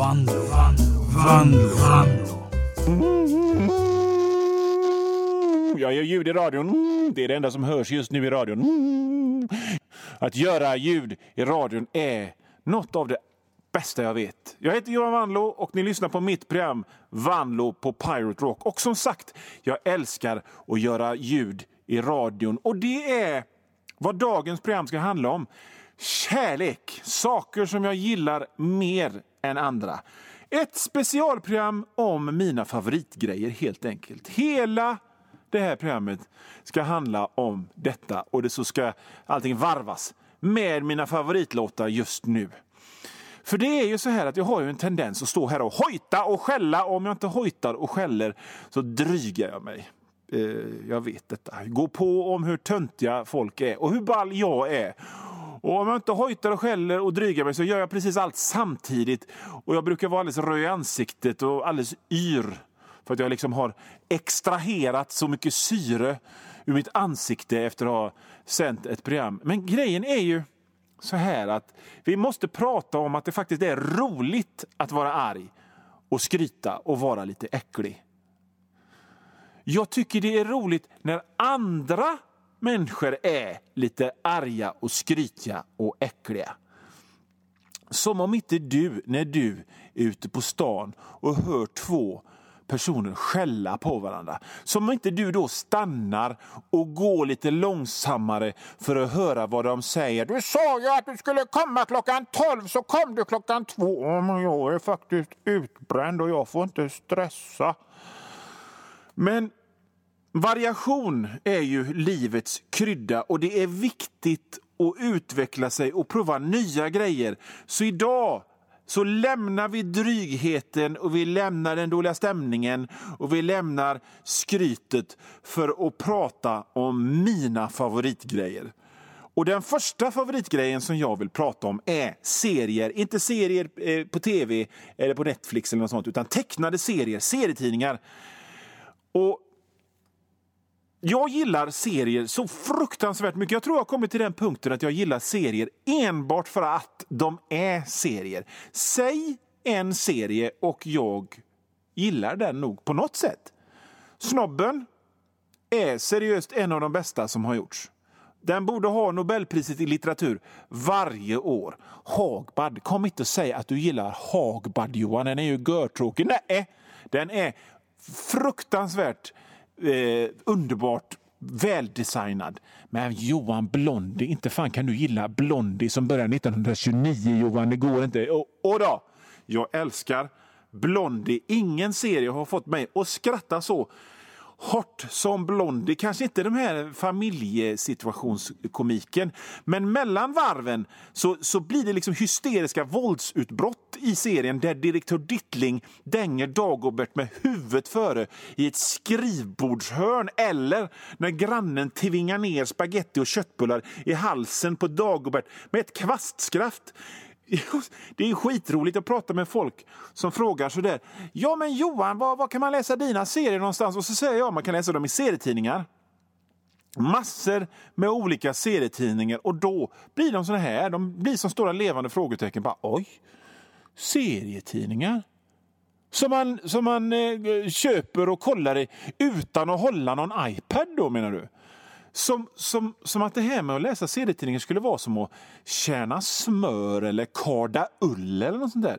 Vanlo, Vanlo, Vanlo. Jag gör ljud i radion. Det är det enda som hörs just nu i radion. Att göra ljud i radion är något av det bästa jag vet. Jag heter Johan Vanlo och ni lyssnar på mitt program Vanlo på Pirate Rock. Och som sagt, jag älskar att göra ljud i radion. Och det är vad dagens program ska handla om. Kärlek, saker som jag gillar mer än andra. Ett specialprogram om mina favoritgrejer helt enkelt. Hela det här programmet ska handla om detta och det så ska allting varvas med mina favoritlåtar just nu. För det är ju så här att jag har ju en tendens att stå här och hojta och skälla. Och om jag inte hojtar och skäller så drygar jag mig. Eh, jag vet detta. Gå på om hur töntiga folk är och hur ball jag är. Och om jag inte hojtar och skäller och drygar mig så gör jag precis allt samtidigt. Och jag brukar vara alldeles röd i ansiktet och alldeles yr. För att jag liksom har extraherat så mycket syre ur mitt ansikte efter att ha sänt ett program. Men grejen är ju så här att vi måste prata om att det faktiskt är roligt att vara arg och skryta och vara lite äcklig. Jag tycker det är roligt när andra människor är lite arga och skrytiga och äckliga. Som om inte du, när du är ute på stan och hör två personer skälla på varandra. Som om inte du då stannar och går lite långsammare för att höra vad de säger. Du sa ju att du skulle komma klockan tolv, så kom du klockan två. Men jag är faktiskt utbränd och jag får inte stressa. Men variation är ju livets krydda och det är viktigt att utveckla sig och prova nya grejer. Så idag så lämnar vi drygheten och vi lämnar den dåliga stämningen och vi lämnar skrytet för att prata om mina favoritgrejer. Och Den första favoritgrejen som jag vill prata om är serier. Inte serier eh, på tv eller på Netflix eller något sånt, utan tecknade serier, serietidningar. Och jag gillar serier så fruktansvärt mycket. Jag tror jag har kommit till den punkten att jag gillar serier enbart för att de är serier. Säg en serie och jag gillar den nog på något sätt. Snobben är seriöst en av de bästa som har gjorts. Den borde ha Nobelpriset i litteratur varje år. Hagbard, kom inte och säg att du gillar Hagbard, Johan. Den är ju görtråkig. Nej, den är fruktansvärt eh, underbart väldesignad. Men Johan Blondie, inte fan kan du gilla Blondie som började 1929 Johan, det går inte. Och, och då, jag älskar Blondie. Ingen serie har fått mig att skratta så hårt som Blondie. Kanske inte den här familjesituationskomiken, men mellan varven så, så blir det liksom hysteriska våldsutbrott i serien där direktör Dittling dänger Dagobert med huvudet före i ett skrivbordshörn eller när grannen tvingar ner spaghetti och köttbullar i halsen på Dagobert med ett kvastskraft. Det är skitroligt att prata med folk som frågar sådär. Ja, men Johan, var, var kan man läsa dina serier någonstans? Och så säger jag att man kan läsa dem i serietidningar. Massor med olika serietidningar och då blir de såna här. De blir som stora levande frågetecken. Bara, Oj, serietidningar? Som man, som man eh, köper och kollar i utan att hålla någon iPad då menar du? Som, som, som att det här med att läsa serietidningar skulle vara som att tjäna smör eller karda ull eller något sånt där.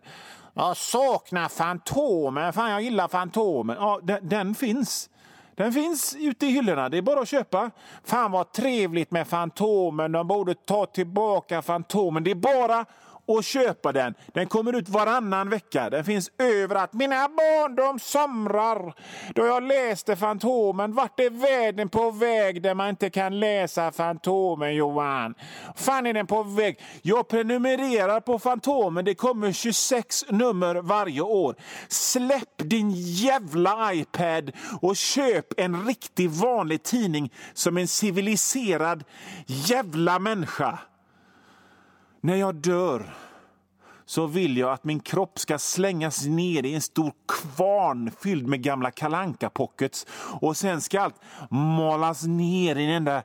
Jag saknar Fantomen. Fan, jag gillar Fantomen. Ja, den, den, finns. Den finns ute i hyllorna. Det är bara att köpa. Fan vad trevligt med Fantomen. De borde ta tillbaka Fantomen. Det är bara och köpa den. Den kommer ut varannan vecka. Den finns överallt. Mina barn de somrar då jag läste Fantomen. Vart är världen på väg där man inte kan läsa Fantomen, Johan? Fan är den på väg? Jag prenumererar på Fantomen. Det kommer 26 nummer varje år. Släpp din jävla iPad och köp en riktig vanlig tidning som en civiliserad jävla människa. När jag dör så vill jag att min kropp ska slängas ner i en stor kvarn fylld med gamla kalanka pockets och sen ska allt malas ner i en enda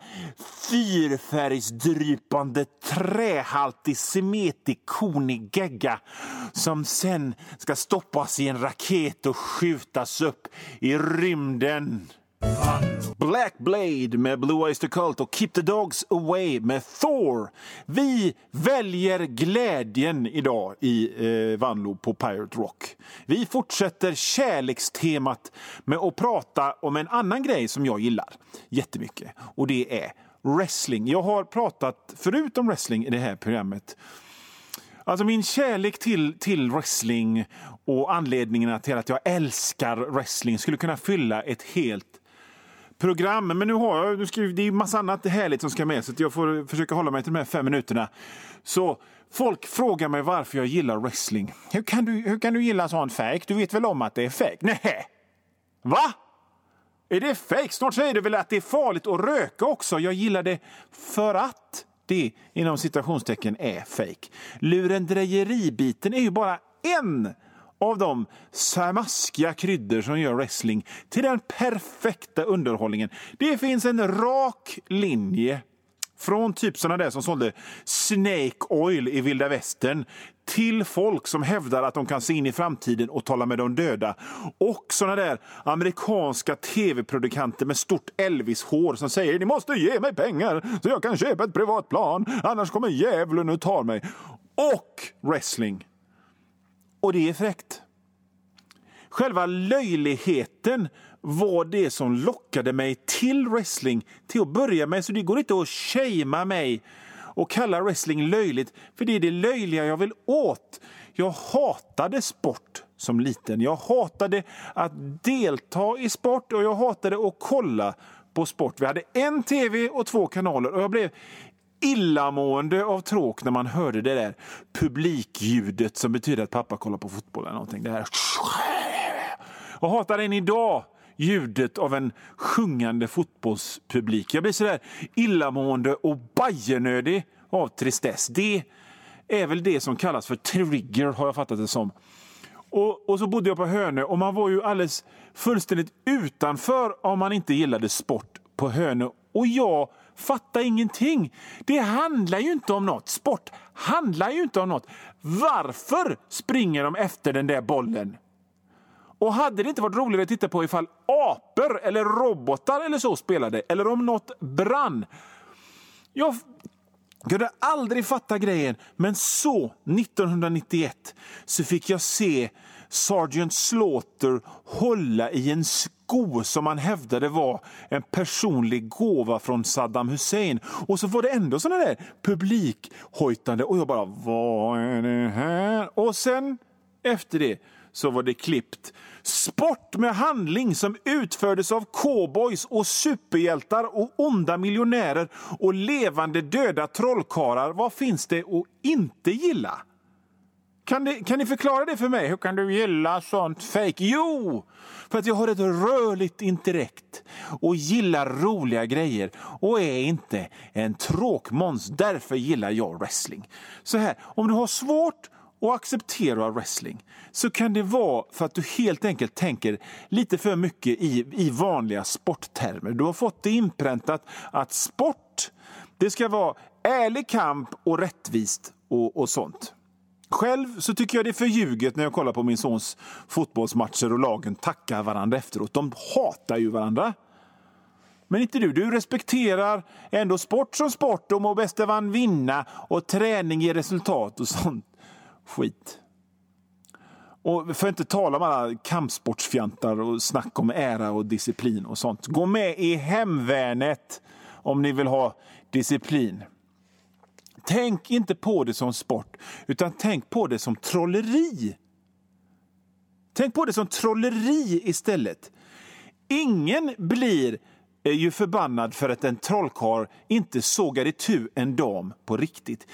fyrfärgsdrypande trähaltig semetig konig gegga som sen ska stoppas i en raket och skjutas upp i rymden. Black Blade med Blue Oyster Cult och Keep the Dogs Away med Thor. Vi väljer glädjen idag i eh, Vanlo på Pirate Rock. Vi fortsätter kärlekstemat med att prata om en annan grej som jag gillar jättemycket och det är wrestling. Jag har pratat förut om wrestling i det här programmet. Alltså min kärlek till, till wrestling och anledningarna till att jag älskar wrestling skulle kunna fylla ett helt program. Men nu har jag, nu ska, det är massa annat härligt som ska med så jag får försöka hålla mig till de här fem minuterna. Så folk frågar mig varför jag gillar wrestling. Hur kan du, hur kan du gilla sånt fake? Du vet väl om att det är fake? Nej. Va? Är det fake? Snart säger du väl att det är farligt att röka också? Jag gillar det för att det inom citationstecken är fake. Lurendrejeribiten är ju bara en av de samaskiga kryddor som gör wrestling till den perfekta underhållningen. Det finns en rak linje från typ såna där som sålde Snake Oil i vilda västern till folk som hävdar att de kan se in i framtiden och tala med de döda. Och såna där amerikanska tv-produkanter med stort Elvis-hår som säger ni måste ge mig pengar så jag kan köpa ett privat plan annars kommer djävulen och tar mig. Och wrestling. Och det är fräckt. Själva löjligheten var det som lockade mig till wrestling till att börja med. Så det går inte att shamea mig och kalla wrestling löjligt, för det är det löjliga jag vill åt. Jag hatade sport som liten. Jag hatade att delta i sport och jag hatade att kolla på sport. Vi hade en tv och två kanaler och jag blev illamående av tråk när man hörde det där publikljudet som betyder att pappa kollar på fotboll eller någonting. Det här. Jag hatar än idag ljudet av en sjungande fotbollspublik. Jag blir så där illamående och bajernödig av tristess. Det är väl det som kallas för trigger, har jag fattat det som. Och, och, så bodde jag på Hönö och man var ju alldeles fullständigt utanför om man inte gillade sport på Hönö. Och jag fattar ingenting. Det handlar ju inte om något. Sport handlar ju inte om något. Varför springer de efter den där bollen? Och hade det inte varit roligare att titta på ifall apor eller robotar eller så spelade, eller om något brann? Jag kunde aldrig fatta grejen, men så 1991 så fick jag se Sergeant Slaughter hålla i en sko som han hävdade var en personlig gåva från Saddam Hussein. Och så var det ändå såna där publikhojtande och jag bara, vad är det här? Och sen efter det så var det klippt. Sport med handling som utfördes av cowboys och superhjältar och onda miljonärer och levande döda trollkarlar. Vad finns det att inte gilla? Kan, det, kan ni förklara det för mig? Hur kan du gilla sånt fake? Jo, för att jag har ett rörligt intellekt och gillar roliga grejer och är inte en tråkmåns. Därför gillar jag wrestling. Så här, om du har svårt och accepterar wrestling så kan det vara för att du helt enkelt tänker lite för mycket i, i vanliga sporttermer. Du har fått det inpräntat att sport, det ska vara ärlig kamp och rättvist och, och sånt. Själv så tycker jag det är förljuget när jag kollar på min sons fotbollsmatcher och lagen tackar varandra efteråt. De hatar ju varandra. Men inte du. Du respekterar ändå sport som sport och må bäste vann vinna och träning ger resultat och sånt skit. Och för att inte tala om alla kampsportsfjantar och snack om ära och disciplin och sånt. Gå med i hemvärnet om ni vill ha disciplin. Tänk inte på det som sport, utan tänk på det som trolleri. Tänk på det som trolleri istället. Ingen blir eh, ju förbannad för att en trollkarl inte sågar itu en dam på riktigt.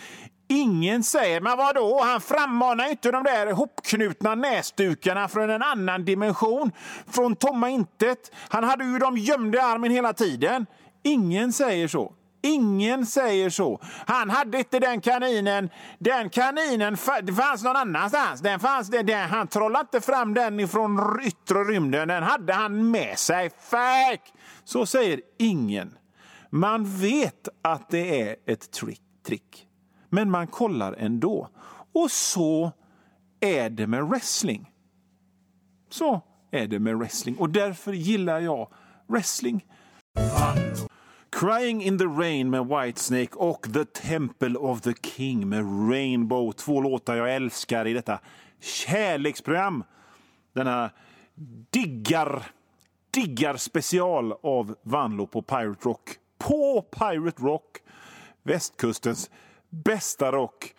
Ingen säger, men vadå, han frammanar inte de där hopknutna näsdukarna från en annan dimension, från tomma intet. Han hade ju dem gömda i armen hela tiden. Ingen säger så. Ingen säger så. Han hade inte den kaninen. Den kaninen fanns någon annanstans. Den fanns, den, han trollade inte fram den ifrån yttre rymden. Den hade han med sig. Fake! Så säger ingen. Man vet att det är ett trick, trick, men man kollar ändå. Och så är det med wrestling. Så är det med wrestling och därför gillar jag wrestling. Crying in the Rain med Whitesnake och The Temple of the King med Rainbow. Två låtar jag älskar i detta kärleksprogram. Denna diggar, diggar special av Vanlo på Pirate Rock. På Pirate Rock, västkustens bästa rock.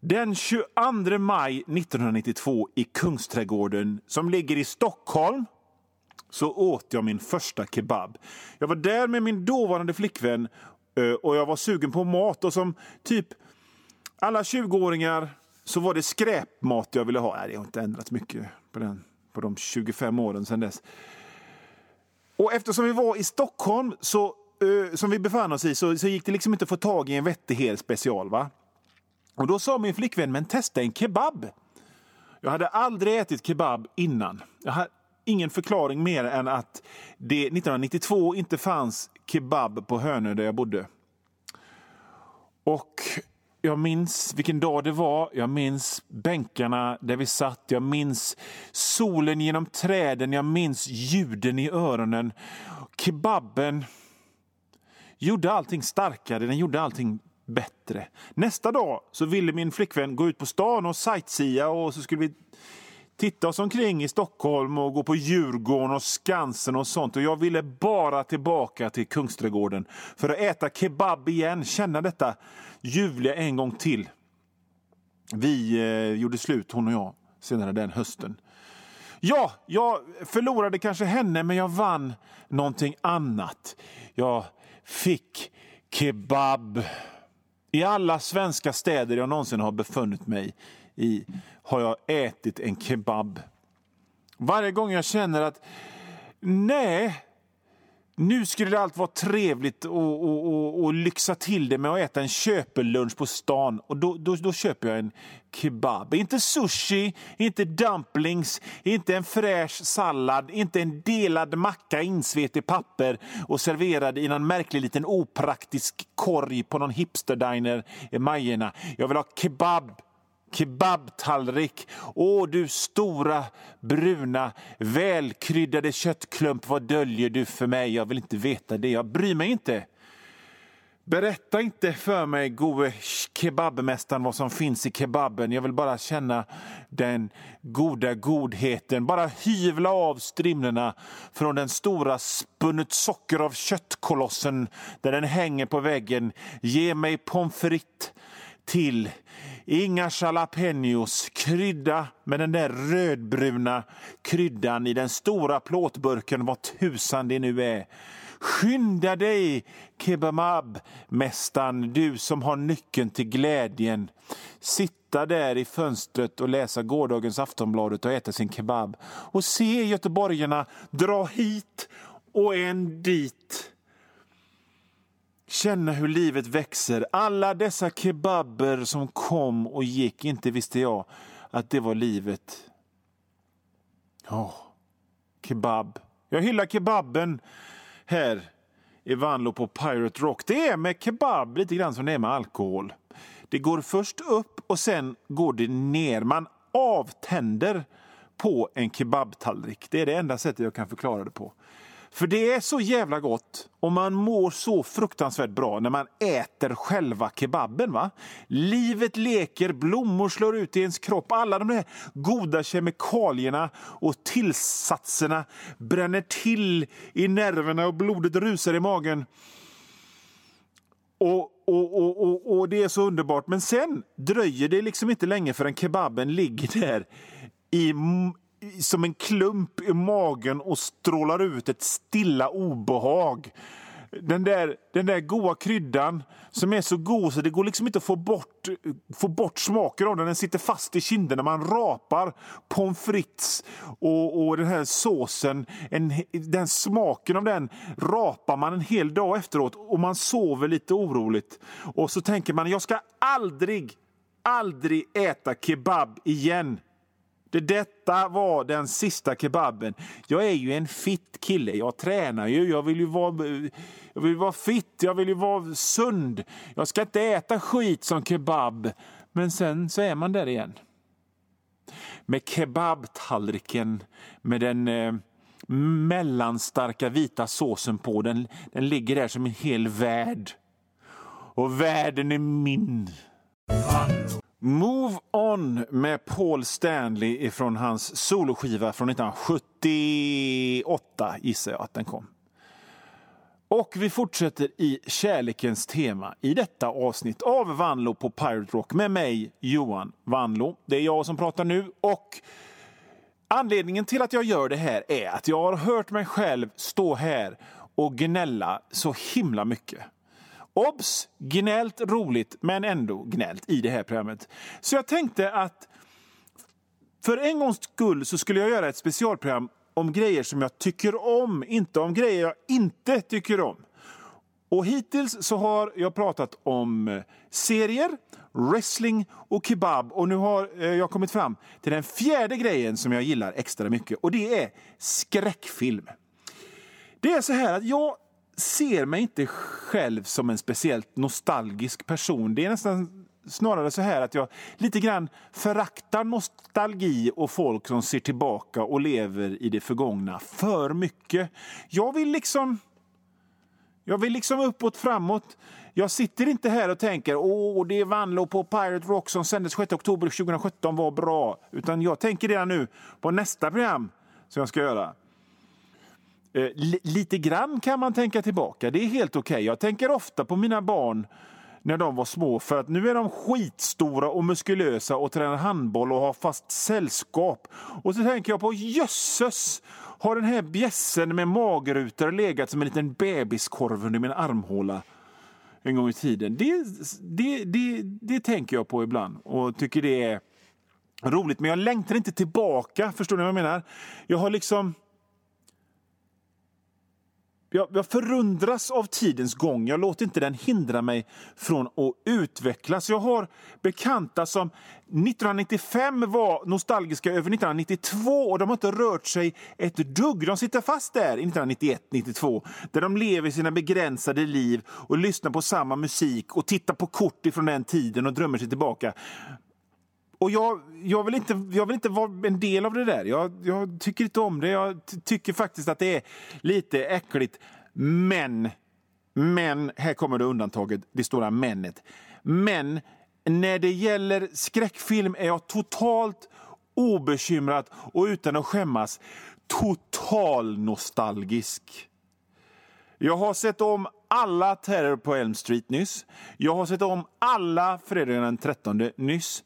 Den 22 maj 1992 i Kungsträdgården som ligger i Stockholm så åt jag min första kebab. Jag var där med min dåvarande flickvän eh, och jag var sugen på mat. Och som typ alla 20-åringar så var det skräpmat jag ville ha. Nej, det har inte ändrats mycket på, den, på de 25 åren sedan dess. Och eftersom vi var i Stockholm, så, eh, som vi befann oss i, så, så, gick det liksom inte att få tag i en vettig hel special. Va? Och då sa min flickvän, men testa en kebab. Jag hade aldrig ätit kebab innan. Jag hade ingen förklaring mer än att det 1992 inte fanns kebab på Hönö där jag bodde. Och jag minns vilken dag det var. Jag minns bänkarna där vi satt. Jag minns solen genom träden. Jag minns ljuden i öronen. Kebaben gjorde allting starkare. Den gjorde allting bättre. Nästa dag så ville min flickvän gå ut på stan och sightsea och så skulle vi titta oss omkring i Stockholm och gå på Djurgården och Skansen och sånt. Och jag ville bara tillbaka till Kungsträdgården för att äta kebab igen, känna detta ljuvliga en gång till. Vi eh, gjorde slut, hon och jag, senare den hösten. Ja, jag förlorade kanske henne, men jag vann någonting annat. Jag fick kebab. I alla svenska städer jag någonsin har befunnit mig i i har jag ätit en kebab. Varje gång jag känner att nej, nu skulle allt vara trevligt och, och, och, och, lyxa till det med att äta en köpelunch på stan. Och då, då, då, köper jag en kebab. Inte sushi, inte dumplings, inte en fräsch sallad, inte en delad macka insvept i papper och serverad i någon märklig liten opraktisk korg på någon hipsterdiner i Majerna. Jag vill ha kebab kebabtallrik. Åh, du stora, bruna, välkryddade köttklump, vad döljer du för mig? Jag vill inte veta det, jag bryr mig inte. Berätta inte för mig, gode kebabmästaren, vad som finns i kebaben. Jag vill bara känna den goda godheten. Bara hyvla av strimlorna från den stora spunnet socker av köttkolossen där den hänger på väggen. Ge mig pommes frites till Inga jalapenos, krydda med den där rödbruna kryddan i den stora plåtburken, vad tusan det nu är. Skynda dig, kebabmästaren, du som har nyckeln till glädjen. Sitta där i fönstret och läsa gårdagens Aftonbladet och äta sin kebab. Och se göteborgarna dra hit och en dit Känna hur livet växer. Alla dessa kebaber som kom och gick, inte visste jag att det var livet. Ja, oh, kebab. Jag hyllar kebaben här i Vanlo på Pirate Rock. Det är med kebab lite grann som det är med alkohol. Det går först upp och sen går det ner. Man avtänder på en kebabtallrik. Det är det enda sättet jag kan förklara det på. För det är så jävla gott och man mår så fruktansvärt bra när man äter själva kebaben. Va? Livet leker, blommor slår ut i ens kropp. Alla de där goda kemikalierna och tillsatserna bränner till i nerverna och blodet rusar i magen. Och, och, och, och, och det är så underbart. Men sen dröjer det liksom inte länge förrän kebaben ligger där i som en klump i magen och strålar ut ett stilla obehag. Den där, den där goda kryddan som är så god så det går liksom inte att få bort, få bort smaken av den. Den sitter fast i kinderna. Man rapar pommes frites och, och den här såsen. En, den smaken av den rapar man en hel dag efteråt och man sover lite oroligt. Och så tänker man, jag ska aldrig, aldrig äta kebab igen det, detta var den sista kebaben. Jag är ju en fit kille. Jag tränar ju. Jag vill ju vara, jag vill vara fit. Jag vill ju vara sund. Jag ska inte äta skit som kebab. Men sen så är man där igen. Med kebabtallriken med den eh, mellanstarka vita såsen på. Den, den ligger där som en hel värld. Och världen är min. Move On med Paul Stanley från hans soloskiva från 1978, gissar jag att den kom. Och vi fortsätter i kärlekens tema i detta avsnitt av Vanlo på Pirate Rock med mig, Johan Vanlo. Det är jag som pratar nu och anledningen till att jag gör det här är att jag har hört mig själv stå här och gnälla så himla mycket. Obs! Gnällt roligt, men ändå gnällt i det här programmet. Så jag tänkte att för en gångs skull så skulle jag göra ett specialprogram om grejer som jag tycker om, inte om grejer jag inte tycker om. Och hittills så har jag pratat om eh, serier, wrestling och kebab. Och nu har eh, jag kommit fram till den fjärde grejen som jag gillar extra mycket och det är skräckfilm. Det är så här att jag ser mig inte själv som en speciellt nostalgisk person. Det är nästan snarare så här att jag lite grann föraktar nostalgi och folk som ser tillbaka och lever i det förgångna för mycket. Jag vill liksom... Jag vill liksom uppåt, framåt. Jag sitter inte här och tänker åh, det Vanlo på Pirate Rock som sändes 6 oktober 2017 var bra. Utan jag tänker redan nu på nästa program som jag ska göra. Eh, lite grann kan man tänka tillbaka, det är helt okej. Okay. Jag tänker ofta på mina barn när de var små för att nu är de skitstora och muskulösa och tränar handboll och har fast sällskap. Och så tänker jag på jösses, har den här bjässen med magrutor legat som en liten bebiskorv under min armhåla en gång i tiden? Det, det, det, det tänker jag på ibland och tycker det är roligt. Men jag längtar inte tillbaka, förstår ni vad jag menar? Jag har liksom jag, jag förundras av tidens gång. Jag låter inte den hindra mig från att utvecklas. Jag har bekanta som 1995 var nostalgiska över 1992 och de har inte rört sig ett dugg. De sitter fast där i 1991, 92 där de lever sina begränsade liv och lyssnar på samma musik och tittar på kort ifrån den tiden och drömmer sig tillbaka. Och jag, jag, vill inte, jag vill inte vara en del av det där. Jag, jag tycker inte om det. Jag tycker faktiskt att det är lite äckligt. Men, men, här kommer det undantaget, det stora männet. Men när det gäller skräckfilm är jag totalt obekymrad och utan att skämmas total nostalgisk. Jag har sett om alla Terror på Elm Street nyss. Jag har sett om alla Fredagen den 13 nyss.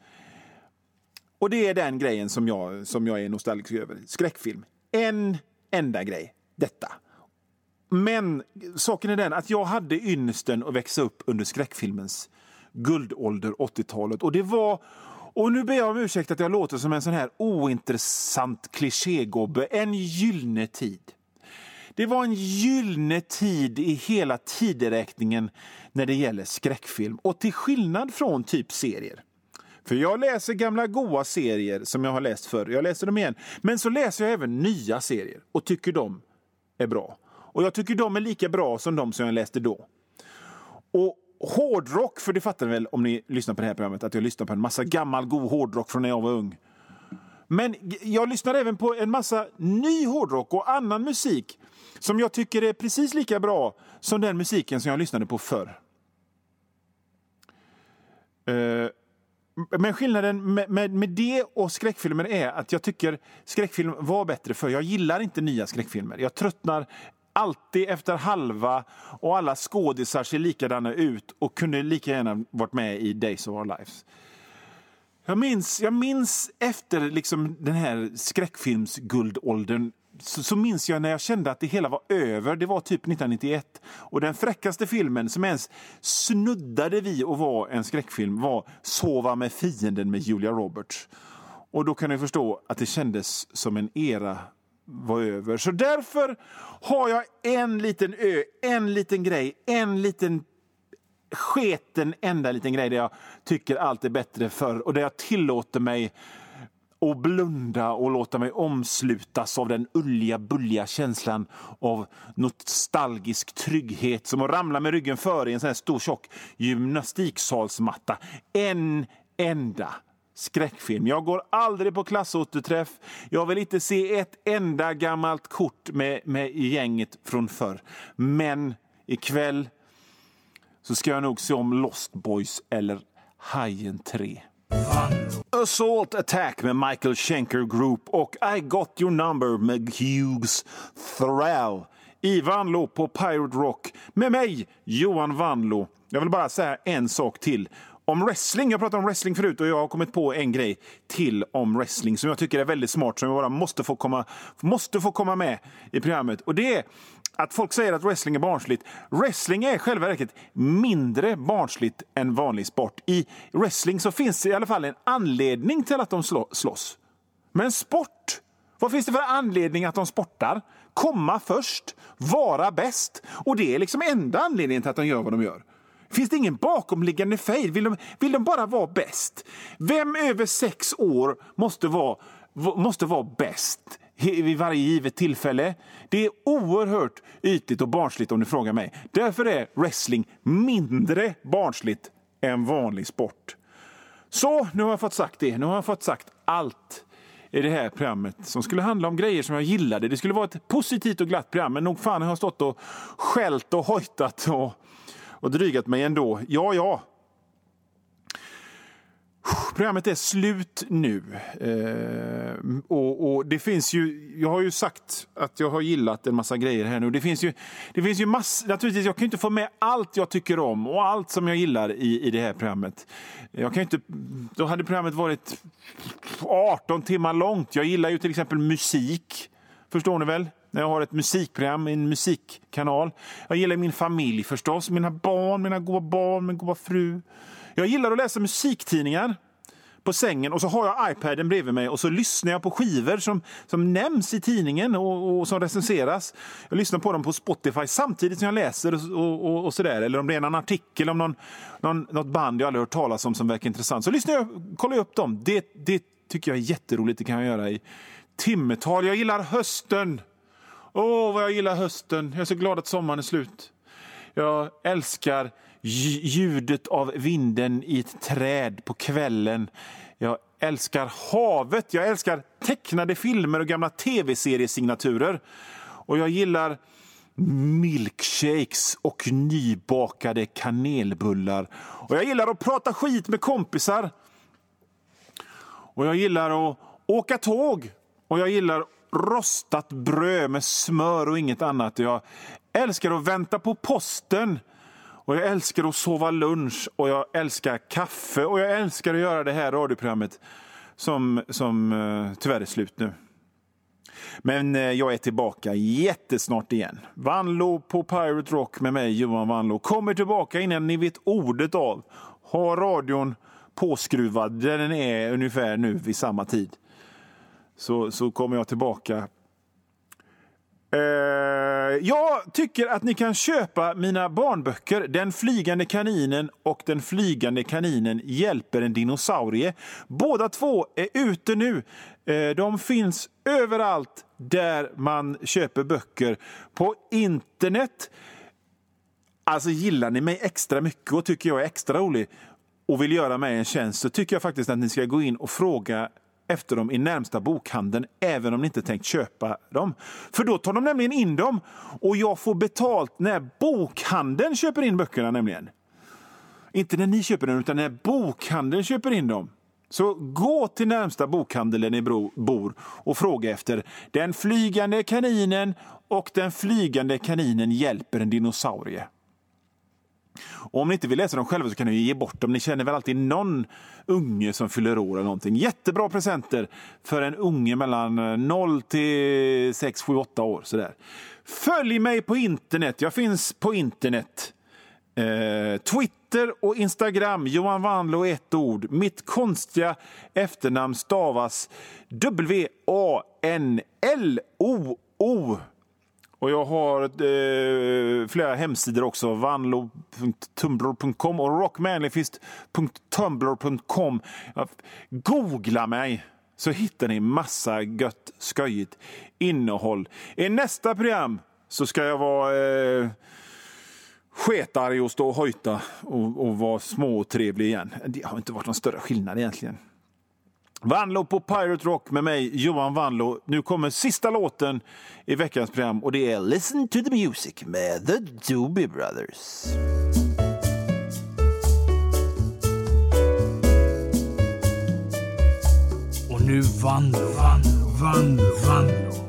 Och det är den grejen som jag, som jag är nostalgisk över. Skräckfilm. En enda grej. Detta. Men saken är den att jag hade ynnesten att växa upp under skräckfilmens guldålder, 80-talet. Och det var... Och nu ber jag om ursäkt att jag låter som en sån här ointressant klichégobbe. En gyllene tid. Det var en gyllene tid i hela tideräkningen när det gäller skräckfilm. Och till skillnad från typ serier för jag läser gamla goa serier som jag har läst förr. Jag läser dem igen. Men så läser jag även nya serier och tycker de är bra. Och jag tycker de är lika bra som de som jag läste då. Och hårdrock, för det fattar ni väl om ni lyssnar på det här programmet, att jag lyssnar på en massa gammal god hårdrock från när jag var ung. Men jag lyssnar även på en massa ny hårdrock och annan musik som jag tycker är precis lika bra som den musiken som jag lyssnade på förr. Uh, men skillnaden med, med, med, det och skräckfilmer är att jag tycker skräckfilm var bättre för Jag gillar inte nya skräckfilmer. Jag tröttnar alltid efter halva och alla skådisar ser likadana ut och kunde lika gärna varit med i Days of Our Lives. Jag minns, jag minns efter liksom den här skräckfilmsguldåldern så, så, minns jag när jag kände att det hela var över. Det var typ 1991. Och den fräckaste filmen som ens snuddade vid att vara en skräckfilm var Sova med fienden med Julia Roberts. Och då kan ni förstå att det kändes som en era var över. Så därför har jag en liten ö, en liten grej, en liten sketen enda liten grej där jag tycker allt är bättre för och där jag tillåter mig och blunda och låta mig omslutas av den ulliga, bulliga känslan av nostalgisk trygghet som att ramla med ryggen före i en sån här stor tjock gymnastiksalsmatta. En enda skräckfilm. Jag går aldrig på klassåterträff. Jag vill inte se ett enda gammalt kort med, med gänget från förr. Men ikväll så ska jag nog se om Lost Boys eller Hajen 3. Assault Attack med Michael Schenker Group och I Got Your Number med Hughes Thrall I Vanlo på Pirate Rock med mig, Johan Vanlo. Jag vill bara säga en sak till om wrestling. Jag pratade om wrestling förut och jag har kommit på en grej till om wrestling som jag tycker är väldigt smart som jag bara måste få komma, måste få komma med i programmet. Och det är att folk säger att wrestling är barnsligt. Wrestling är i själva verket mindre barnsligt än vanlig sport. I wrestling så finns det i alla fall en anledning till att de slåss. Men sport, vad finns det för anledning att de sportar? Komma först, vara bäst. Och det är liksom enda anledningen till att de gör vad de gör. Finns det ingen bakomliggande fejd? Vill de, vill de bara vara bäst? Vem över sex år måste vara, måste vara bäst vid varje givet tillfälle? Det är oerhört ytligt och barnsligt om du frågar mig. Därför är wrestling mindre barnsligt än vanlig sport. Så, nu har jag fått sagt det. Nu har jag fått sagt allt i det här programmet som skulle handla om grejer som jag gillade. Det skulle vara ett positivt och glatt program, men nog fan har jag stått och skällt och hojtat och och drygat mig ändå. Ja, ja. Programmet är slut nu. Eh, och, och, det finns ju, jag har ju sagt att jag har gillat en massa grejer här nu. Det finns ju, det finns ju mass, naturligtvis, jag kan inte få med allt jag tycker om och allt som jag gillar i, i det här programmet. Jag kan inte, då hade programmet varit 18 timmar långt. Jag gillar ju till exempel musik. Förstår ni väl? När jag har ett musikprogram, en musikkanal. Jag gillar min familj förstås, mina barn, mina goda barn, min goda fru. Jag gillar att läsa musiktidningar på sängen och så har jag iPaden bredvid mig och så lyssnar jag på skivor som, som nämns i tidningen och, och som recenseras. Jag lyssnar på dem på Spotify samtidigt som jag läser och, och, och sådär. Eller om det är en artikel om någon, någon, något band jag aldrig hört talas om som verkar intressant. Så lyssnar jag, kollar jag upp dem. Det, det tycker jag är jätteroligt. Det kan jag göra i timmetal. Jag gillar hösten. Åh, vad jag gillar hösten. Jag är så glad att sommaren är slut. Jag älskar ljudet av vinden i ett träd på kvällen. Jag älskar havet. Jag älskar tecknade filmer och gamla tv-seriesignaturer. Och jag gillar milkshakes och nybakade kanelbullar. Och jag gillar att prata skit med kompisar. Och jag gillar att åka tåg. Och jag gillar rostat bröd med smör och inget annat. Jag älskar att vänta på posten. Och jag älskar att sova lunch och jag älskar kaffe och jag älskar att göra det här radioprogrammet som, som uh, tyvärr är slut nu. Men uh, jag är tillbaka jättesnart igen. Vanlo på Pirate Rock med mig, Johan Vanlo, kommer tillbaka innan ni vet ordet av. Ha radion påskruvad där den är ungefär nu vid samma tid så, så kommer jag tillbaka. Eh, jag tycker att ni kan köpa mina barnböcker Den flygande kaninen och Den flygande kaninen hjälper en dinosaurie. Båda två är ute nu. Eh, de finns överallt där man köper böcker. På internet. Alltså gillar ni mig extra mycket och tycker jag är extra rolig och vill göra mig en tjänst så tycker jag faktiskt att ni ska gå in och fråga efter dem i närmsta bokhandeln även om ni inte tänkt köpa dem. För då tar de nämligen in dem och jag får betalt när bokhandeln köper in böckerna nämligen. Inte när ni köper dem utan när bokhandeln köper in dem. Så gå till närmsta bokhandel där ni bor och fråga efter Den flygande kaninen och Den flygande kaninen hjälper en dinosaurie. Och om ni inte vill läsa dem själva så kan ni ge bort dem. Ni känner väl alltid någon unge som fyller år eller någonting. Jättebra presenter för en unge mellan 0 till 6, 7, 8 år. Sådär. Följ mig på internet. Jag finns på internet. Eh, Twitter och Instagram. Johan Wanlo ett ord. Mitt konstiga efternamn stavas W-A-N-L-O-O. -O. Och jag har eh, flera hemsidor också. Vanlo.tumblr.com och rockmanlyfist.tumblr.com. Googla mig så hittar ni massa gött, skojigt innehåll. I nästa program så ska jag vara eh, sketarg och stå och hojta och, och vara småtrevlig igen. Det har inte varit någon större skillnad egentligen. Vanlo på Pirate Rock med mig, Johan Vanlo. Nu kommer sista låten i veckans program och det är Listen to the Music med The Doobie Brothers. Och nu Vanlo, Vanlo, Vanlo, Vanlo.